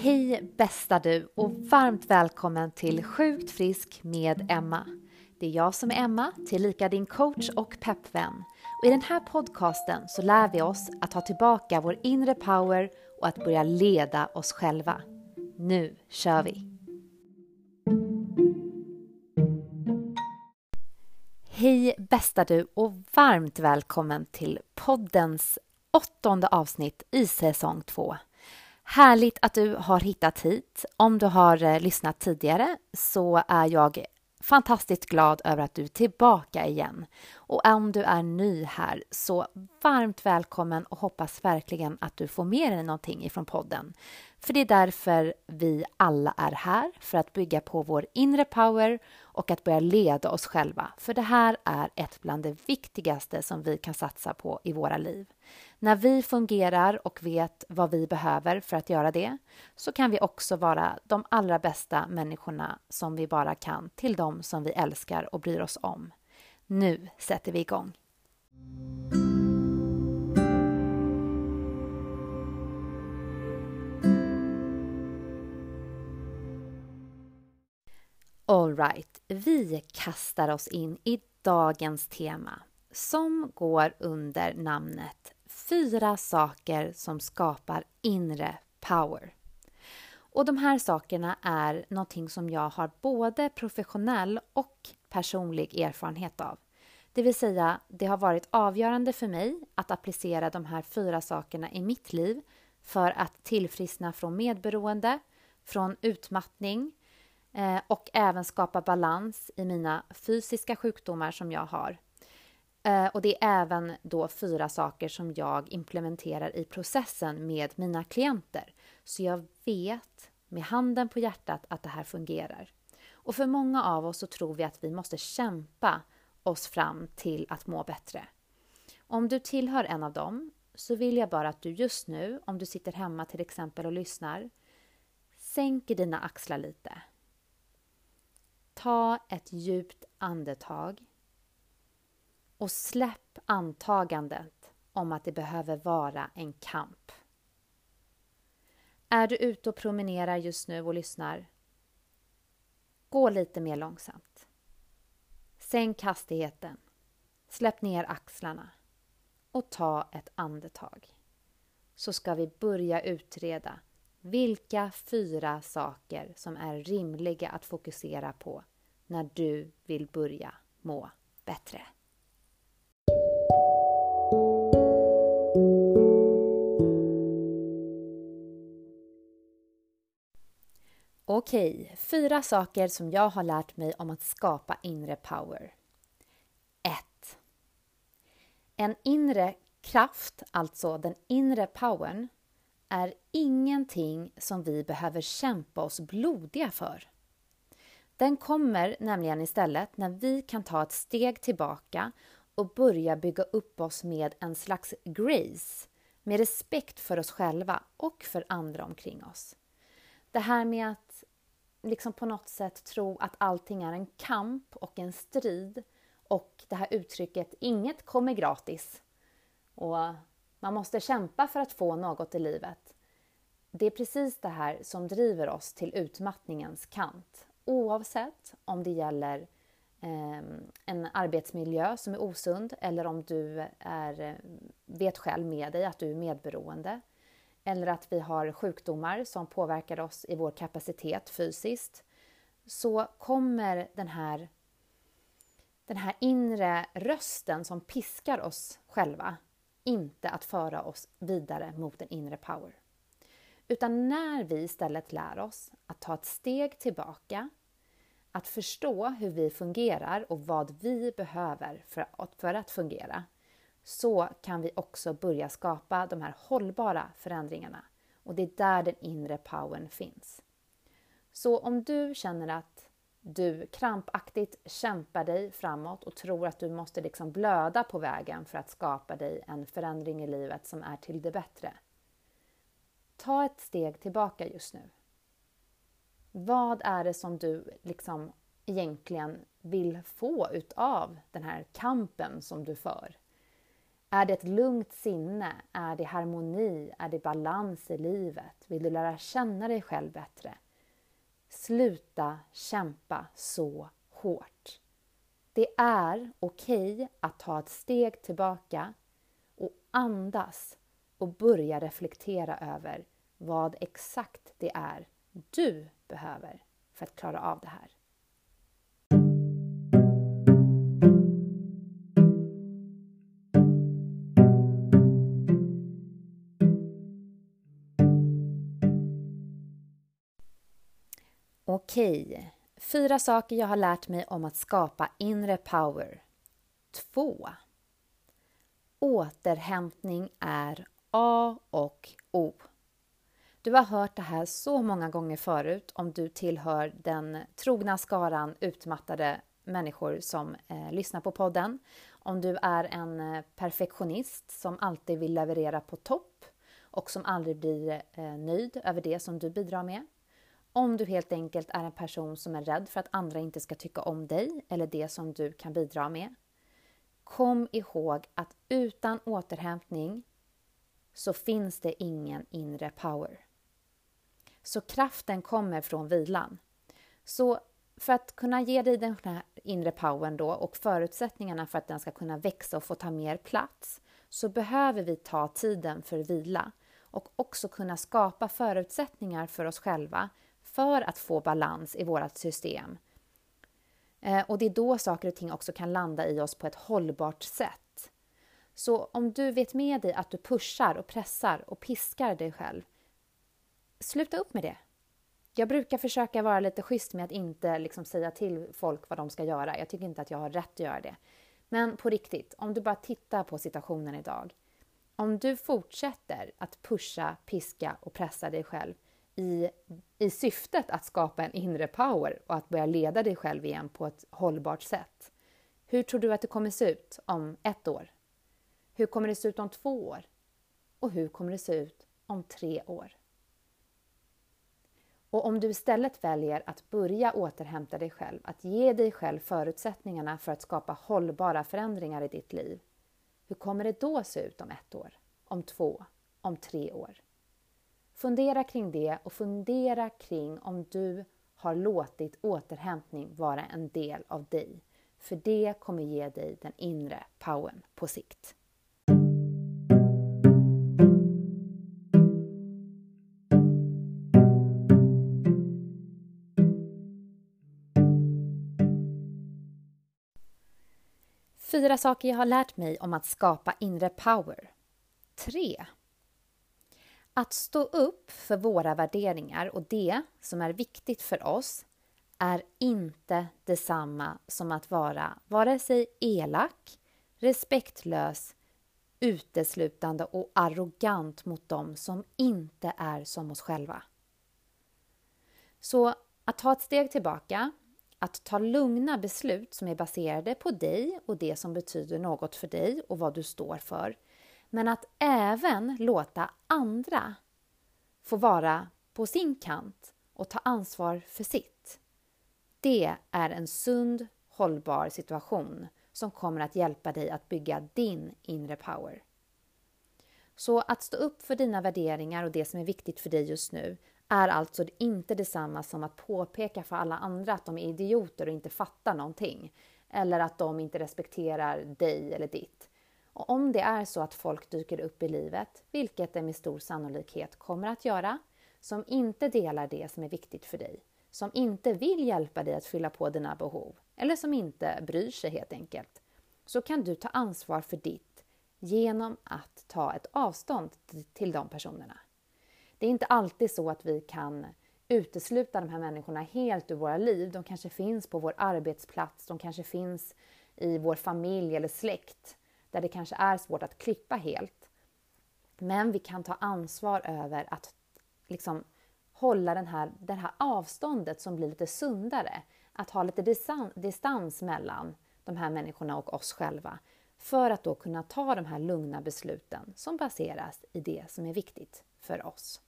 Hej bästa du och varmt välkommen till Sjukt frisk med Emma. Det är jag som är Emma, tillika din coach och peppvän. Och I den här podcasten så lär vi oss att ta tillbaka vår inre power och att börja leda oss själva. Nu kör vi! Hej bästa du och varmt välkommen till poddens åttonde avsnitt i säsong två. Härligt att du har hittat hit. Om du har eh, lyssnat tidigare så är jag fantastiskt glad över att du är tillbaka igen. Och om du är ny här så varmt välkommen och hoppas verkligen att du får med dig någonting ifrån podden. För det är därför vi alla är här, för att bygga på vår inre power och att börja leda oss själva. För det här är ett bland det viktigaste som vi kan satsa på i våra liv. När vi fungerar och vet vad vi behöver för att göra det så kan vi också vara de allra bästa människorna som vi bara kan till dem som vi älskar och bryr oss om. Nu sätter vi igång! Alright, vi kastar oss in i dagens tema som går under namnet Fyra saker som skapar inre power. Och de här sakerna är någonting som jag har både professionell och personlig erfarenhet av. Det vill säga, det har varit avgörande för mig att applicera de här fyra sakerna i mitt liv för att tillfriskna från medberoende, från utmattning eh, och även skapa balans i mina fysiska sjukdomar som jag har. Eh, och det är även då fyra saker som jag implementerar i processen med mina klienter. Så jag vet med handen på hjärtat att det här fungerar. Och för många av oss så tror vi att vi måste kämpa oss fram till att må bättre. Om du tillhör en av dem så vill jag bara att du just nu, om du sitter hemma till exempel och lyssnar, sänker dina axlar lite. Ta ett djupt andetag och släpp antagandet om att det behöver vara en kamp. Är du ute och promenerar just nu och lyssnar? Gå lite mer långsamt. Sänk hastigheten. Släpp ner axlarna och ta ett andetag. Så ska vi börja utreda vilka fyra saker som är rimliga att fokusera på när du vill börja må bättre. Okej, fyra saker som jag har lärt mig om att skapa inre power. 1. En inre kraft, alltså den inre powern, är ingenting som vi behöver kämpa oss blodiga för. Den kommer nämligen istället när vi kan ta ett steg tillbaka och börja bygga upp oss med en slags grace, med respekt för oss själva och för andra omkring oss. Det här med att liksom på något sätt tro att allting är en kamp och en strid och det här uttrycket inget kommer gratis. Och man måste kämpa för att få något i livet. Det är precis det här som driver oss till utmattningens kant. Oavsett om det gäller eh, en arbetsmiljö som är osund eller om du är, vet själv med dig att du är medberoende eller att vi har sjukdomar som påverkar oss i vår kapacitet fysiskt så kommer den här, den här inre rösten som piskar oss själva inte att föra oss vidare mot en inre power. Utan när vi istället lär oss att ta ett steg tillbaka, att förstå hur vi fungerar och vad vi behöver för att, för att fungera, så kan vi också börja skapa de här hållbara förändringarna. Och det är där den inre powern finns. Så om du känner att du krampaktigt kämpar dig framåt och tror att du måste liksom blöda på vägen för att skapa dig en förändring i livet som är till det bättre. Ta ett steg tillbaka just nu. Vad är det som du liksom egentligen vill få utav den här kampen som du för? Är det ett lugnt sinne? Är det harmoni? Är det balans i livet? Vill du lära känna dig själv bättre? Sluta kämpa så hårt. Det är okej okay att ta ett steg tillbaka och andas och börja reflektera över vad exakt det är du behöver för att klara av det här. Okej, fyra saker jag har lärt mig om att skapa inre power. 2. Återhämtning är A och O. Du har hört det här så många gånger förut om du tillhör den trogna skaran utmattade människor som eh, lyssnar på podden. Om du är en eh, perfektionist som alltid vill leverera på topp och som aldrig blir eh, nöjd över det som du bidrar med. Om du helt enkelt är en person som är rädd för att andra inte ska tycka om dig eller det som du kan bidra med. Kom ihåg att utan återhämtning så finns det ingen inre power. Så kraften kommer från vilan. Så för att kunna ge dig den här inre powern då och förutsättningarna för att den ska kunna växa och få ta mer plats så behöver vi ta tiden för vila och också kunna skapa förutsättningar för oss själva för att få balans i vårt system. Eh, och det är då saker och ting också kan landa i oss på ett hållbart sätt. Så om du vet med dig att du pushar och pressar och piskar dig själv, sluta upp med det. Jag brukar försöka vara lite schysst med att inte liksom säga till folk vad de ska göra. Jag tycker inte att jag har rätt att göra det. Men på riktigt, om du bara tittar på situationen idag. Om du fortsätter att pusha, piska och pressa dig själv i, i syftet att skapa en inre power och att börja leda dig själv igen på ett hållbart sätt. Hur tror du att det kommer se ut om ett år? Hur kommer det se ut om två år? Och hur kommer det se ut om tre år? Och om du istället väljer att börja återhämta dig själv, att ge dig själv förutsättningarna för att skapa hållbara förändringar i ditt liv, hur kommer det då se ut om ett år, om två, om tre år? Fundera kring det och fundera kring om du har låtit återhämtning vara en del av dig. För det kommer ge dig den inre powern på sikt. Fyra saker jag har lärt mig om att skapa inre power. 3. Att stå upp för våra värderingar och det som är viktigt för oss är inte detsamma som att vara vare sig elak, respektlös, uteslutande och arrogant mot dem som inte är som oss själva. Så att ta ett steg tillbaka, att ta lugna beslut som är baserade på dig och det som betyder något för dig och vad du står för men att även låta andra få vara på sin kant och ta ansvar för sitt. Det är en sund, hållbar situation som kommer att hjälpa dig att bygga din inre power. Så att stå upp för dina värderingar och det som är viktigt för dig just nu är alltså inte detsamma som att påpeka för alla andra att de är idioter och inte fattar någonting. Eller att de inte respekterar dig eller ditt. Och om det är så att folk dyker upp i livet, vilket det med stor sannolikhet kommer att göra, som inte delar det som är viktigt för dig, som inte vill hjälpa dig att fylla på dina behov eller som inte bryr sig helt enkelt, så kan du ta ansvar för ditt genom att ta ett avstånd till de personerna. Det är inte alltid så att vi kan utesluta de här människorna helt ur våra liv. De kanske finns på vår arbetsplats, de kanske finns i vår familj eller släkt där det kanske är svårt att klippa helt. Men vi kan ta ansvar över att liksom hålla den här, det här avståndet som blir lite sundare. Att ha lite distans mellan de här människorna och oss själva för att då kunna ta de här lugna besluten som baseras i det som är viktigt för oss.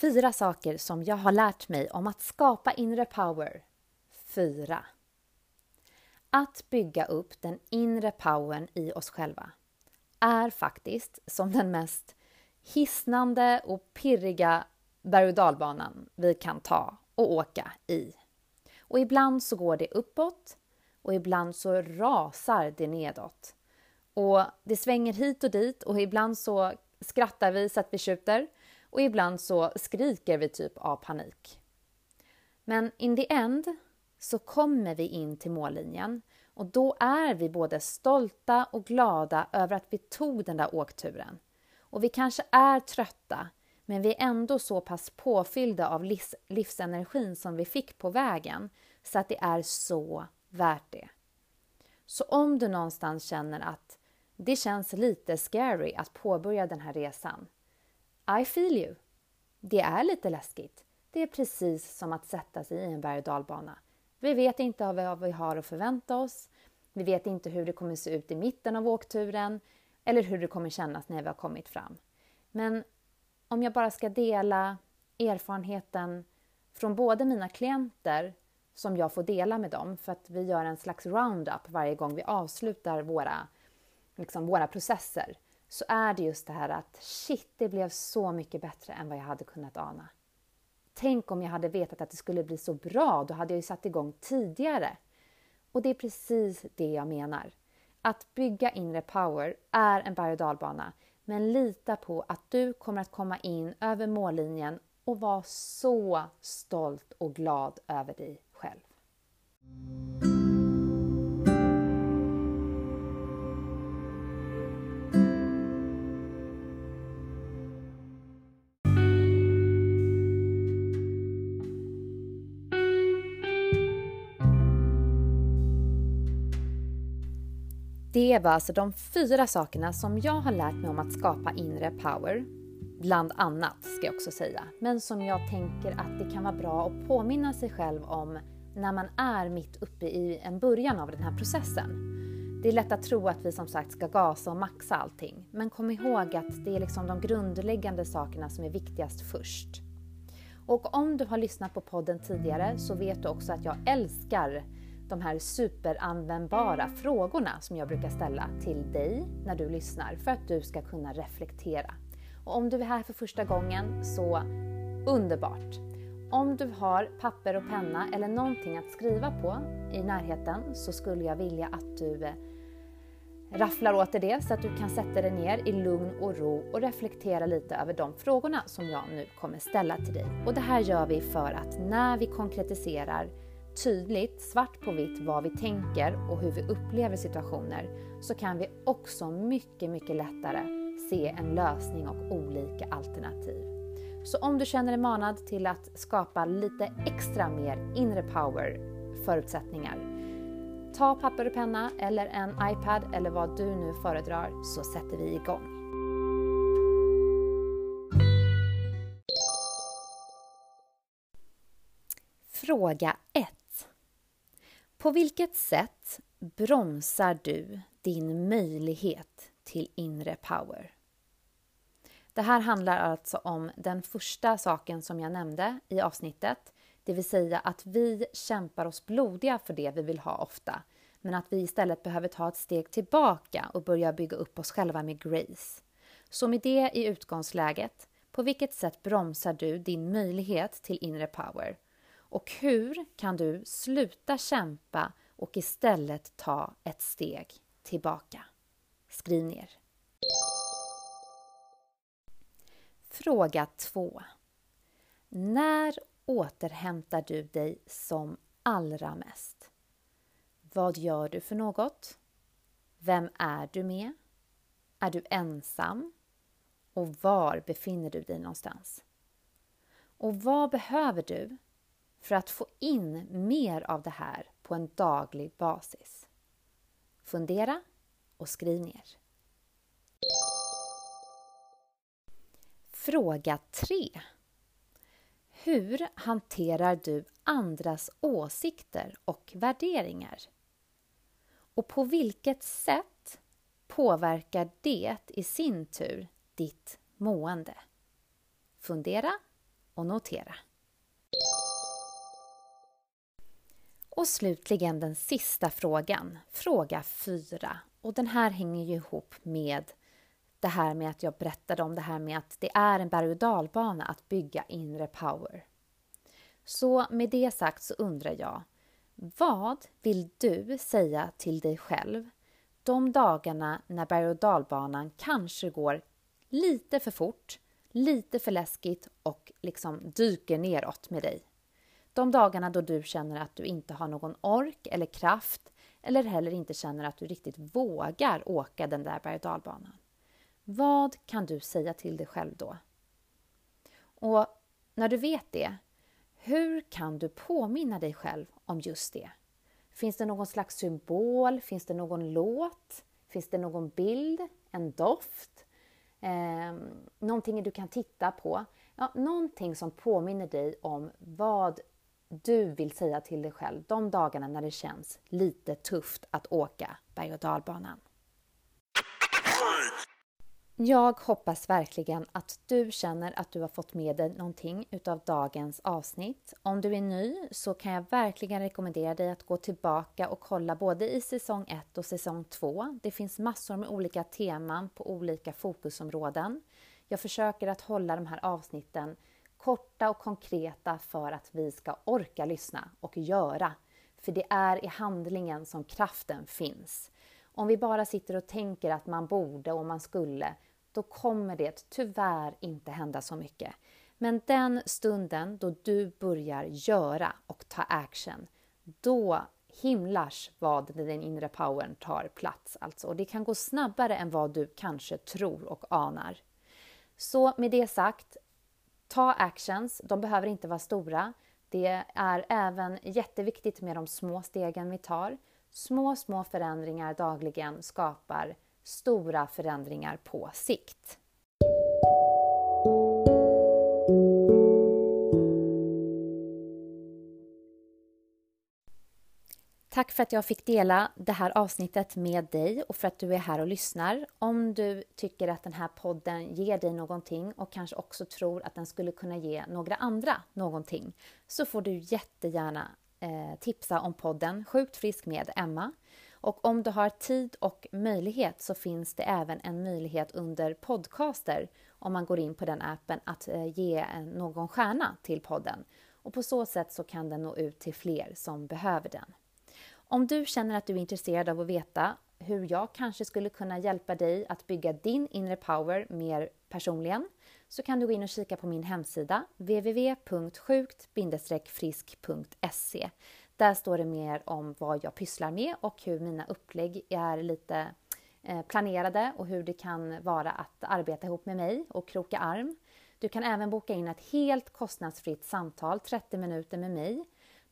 Fyra saker som jag har lärt mig om att skapa inre power. Fyra. Att bygga upp den inre powern i oss själva är faktiskt som den mest hisnande och pirriga berg och dalbanan vi kan ta och åka i. Och ibland så går det uppåt och ibland så rasar det nedåt. Och det svänger hit och dit och ibland så skrattar vi så att vi tjuter och ibland så skriker vi typ av panik. Men in the end så kommer vi in till mållinjen och då är vi både stolta och glada över att vi tog den där åkturen. Och vi kanske är trötta, men vi är ändå så pass påfyllda av livs livsenergin som vi fick på vägen så att det är så värt det. Så om du någonstans känner att det känns lite scary att påbörja den här resan. I feel you. Det är lite läskigt. Det är precis som att sätta sig i en berg och dalbana. Vi vet inte vad vi har att förvänta oss. Vi vet inte hur det kommer se ut i mitten av åkturen eller hur det kommer kännas när vi har kommit fram. Men om jag bara ska dela erfarenheten från både mina klienter som jag får dela med dem för att vi gör en slags roundup varje gång vi avslutar våra, liksom våra processer så är det just det här att shit, det blev så mycket bättre än vad jag hade kunnat ana. Tänk om jag hade vetat att det skulle bli så bra, då hade jag ju satt igång tidigare. Och det är precis det jag menar. Att bygga inre power är en berg och dalbana, men lita på att du kommer att komma in över mållinjen och vara så stolt och glad över dig själv. Det var alltså de fyra sakerna som jag har lärt mig om att skapa inre power. Bland annat, ska jag också säga. Men som jag tänker att det kan vara bra att påminna sig själv om när man är mitt uppe i en början av den här processen. Det är lätt att tro att vi som sagt ska gasa och maxa allting. Men kom ihåg att det är liksom de grundläggande sakerna som är viktigast först. Och om du har lyssnat på podden tidigare så vet du också att jag älskar de här superanvändbara frågorna som jag brukar ställa till dig när du lyssnar för att du ska kunna reflektera. Och om du är här för första gången så underbart! Om du har papper och penna eller någonting att skriva på i närheten så skulle jag vilja att du eh, rafflar åt dig det så att du kan sätta dig ner i lugn och ro och reflektera lite över de frågorna som jag nu kommer ställa till dig. Och det här gör vi för att när vi konkretiserar tydligt, svart på vitt, vad vi tänker och hur vi upplever situationer så kan vi också mycket, mycket lättare se en lösning och olika alternativ. Så om du känner dig manad till att skapa lite extra mer inre power förutsättningar Ta papper och penna eller en iPad eller vad du nu föredrar så sätter vi igång. Fråga 1. På vilket sätt bromsar du din möjlighet till inre power? Det här handlar alltså om den första saken som jag nämnde i avsnittet, det vill säga att vi kämpar oss blodiga för det vi vill ha ofta, men att vi istället behöver ta ett steg tillbaka och börja bygga upp oss själva med grace. Så med det i utgångsläget, på vilket sätt bromsar du din möjlighet till inre power? Och hur kan du sluta kämpa och istället ta ett steg tillbaka? Skriv ner. Fråga 2. När återhämtar du dig som allra mest? Vad gör du för något? Vem är du med? Är du ensam? Och var befinner du dig någonstans? Och vad behöver du för att få in mer av det här på en daglig basis. Fundera och skriv ner. Fråga 3. Hur hanterar du andras åsikter och värderingar? Och på vilket sätt påverkar det i sin tur ditt mående? Fundera och notera. Och slutligen den sista frågan, fråga fyra. Och den här hänger ju ihop med det här med att jag berättade om det här med att det är en berg och dalbana att bygga inre power. Så med det sagt så undrar jag, vad vill du säga till dig själv de dagarna när berg och dalbanan kanske går lite för fort, lite för läskigt och liksom dyker neråt med dig? De dagarna då du känner att du inte har någon ork eller kraft eller heller inte känner att du riktigt vågar åka den där berg och dalbanan. Vad kan du säga till dig själv då? Och när du vet det, hur kan du påminna dig själv om just det? Finns det någon slags symbol? Finns det någon låt? Finns det någon bild? En doft? Eh, någonting du kan titta på? Ja, någonting som påminner dig om vad du vill säga till dig själv de dagarna när det känns lite tufft att åka berg och dalbanan. Jag hoppas verkligen att du känner att du har fått med dig någonting utav dagens avsnitt. Om du är ny så kan jag verkligen rekommendera dig att gå tillbaka och kolla både i säsong 1 och säsong 2. Det finns massor med olika teman på olika fokusområden. Jag försöker att hålla de här avsnitten korta och konkreta för att vi ska orka lyssna och göra. För det är i handlingen som kraften finns. Om vi bara sitter och tänker att man borde och man skulle, då kommer det tyvärr inte hända så mycket. Men den stunden då du börjar göra och ta action, då himlars vad den inre powern tar plats. Alltså. Och det kan gå snabbare än vad du kanske tror och anar. Så med det sagt, ta actions. De behöver inte vara stora. Det är även jätteviktigt med de små stegen vi tar. Små, små förändringar dagligen skapar stora förändringar på sikt. Tack för att jag fick dela det här avsnittet med dig och för att du är här och lyssnar. Om du tycker att den här podden ger dig någonting och kanske också tror att den skulle kunna ge några andra någonting så får du jättegärna eh, tipsa om podden Sjukt frisk med Emma. Och om du har tid och möjlighet så finns det även en möjlighet under podcaster om man går in på den appen att eh, ge någon stjärna till podden. Och på så sätt så kan den nå ut till fler som behöver den. Om du känner att du är intresserad av att veta hur jag kanske skulle kunna hjälpa dig att bygga din inre power mer personligen så kan du gå in och kika på min hemsida www.sjukt-frisk.se där står det mer om vad jag pysslar med och hur mina upplägg är lite eh, planerade och hur det kan vara att arbeta ihop med mig och kroka arm. Du kan även boka in ett helt kostnadsfritt samtal, 30 minuter med mig.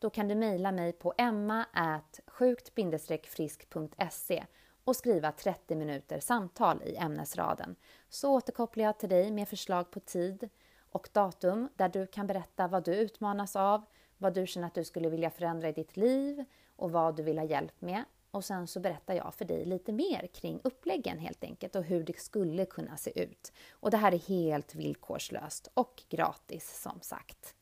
Då kan du mejla mig på emma.sjukt-frisk.se och skriva 30 minuter samtal i ämnesraden. Så återkopplar jag till dig med förslag på tid och datum där du kan berätta vad du utmanas av, vad du känner att du skulle vilja förändra i ditt liv och vad du vill ha hjälp med. Och sen så berättar jag för dig lite mer kring uppläggen helt enkelt och hur det skulle kunna se ut. Och det här är helt villkorslöst och gratis som sagt.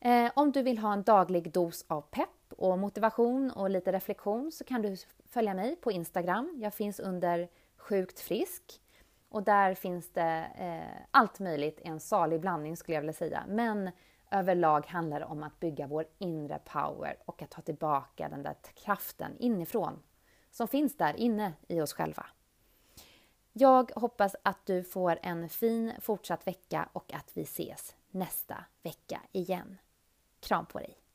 Eh, om du vill ha en daglig dos av pepp och motivation och lite reflektion så kan du följa mig på Instagram. Jag finns under Sjukt frisk och där finns det eh, allt möjligt, en salig blandning skulle jag vilja säga. Men överlag handlar det om att bygga vår inre power och att ta tillbaka den där kraften inifrån som finns där inne i oss själva. Jag hoppas att du får en fin fortsatt vecka och att vi ses nästa vecka igen. Kram på dig!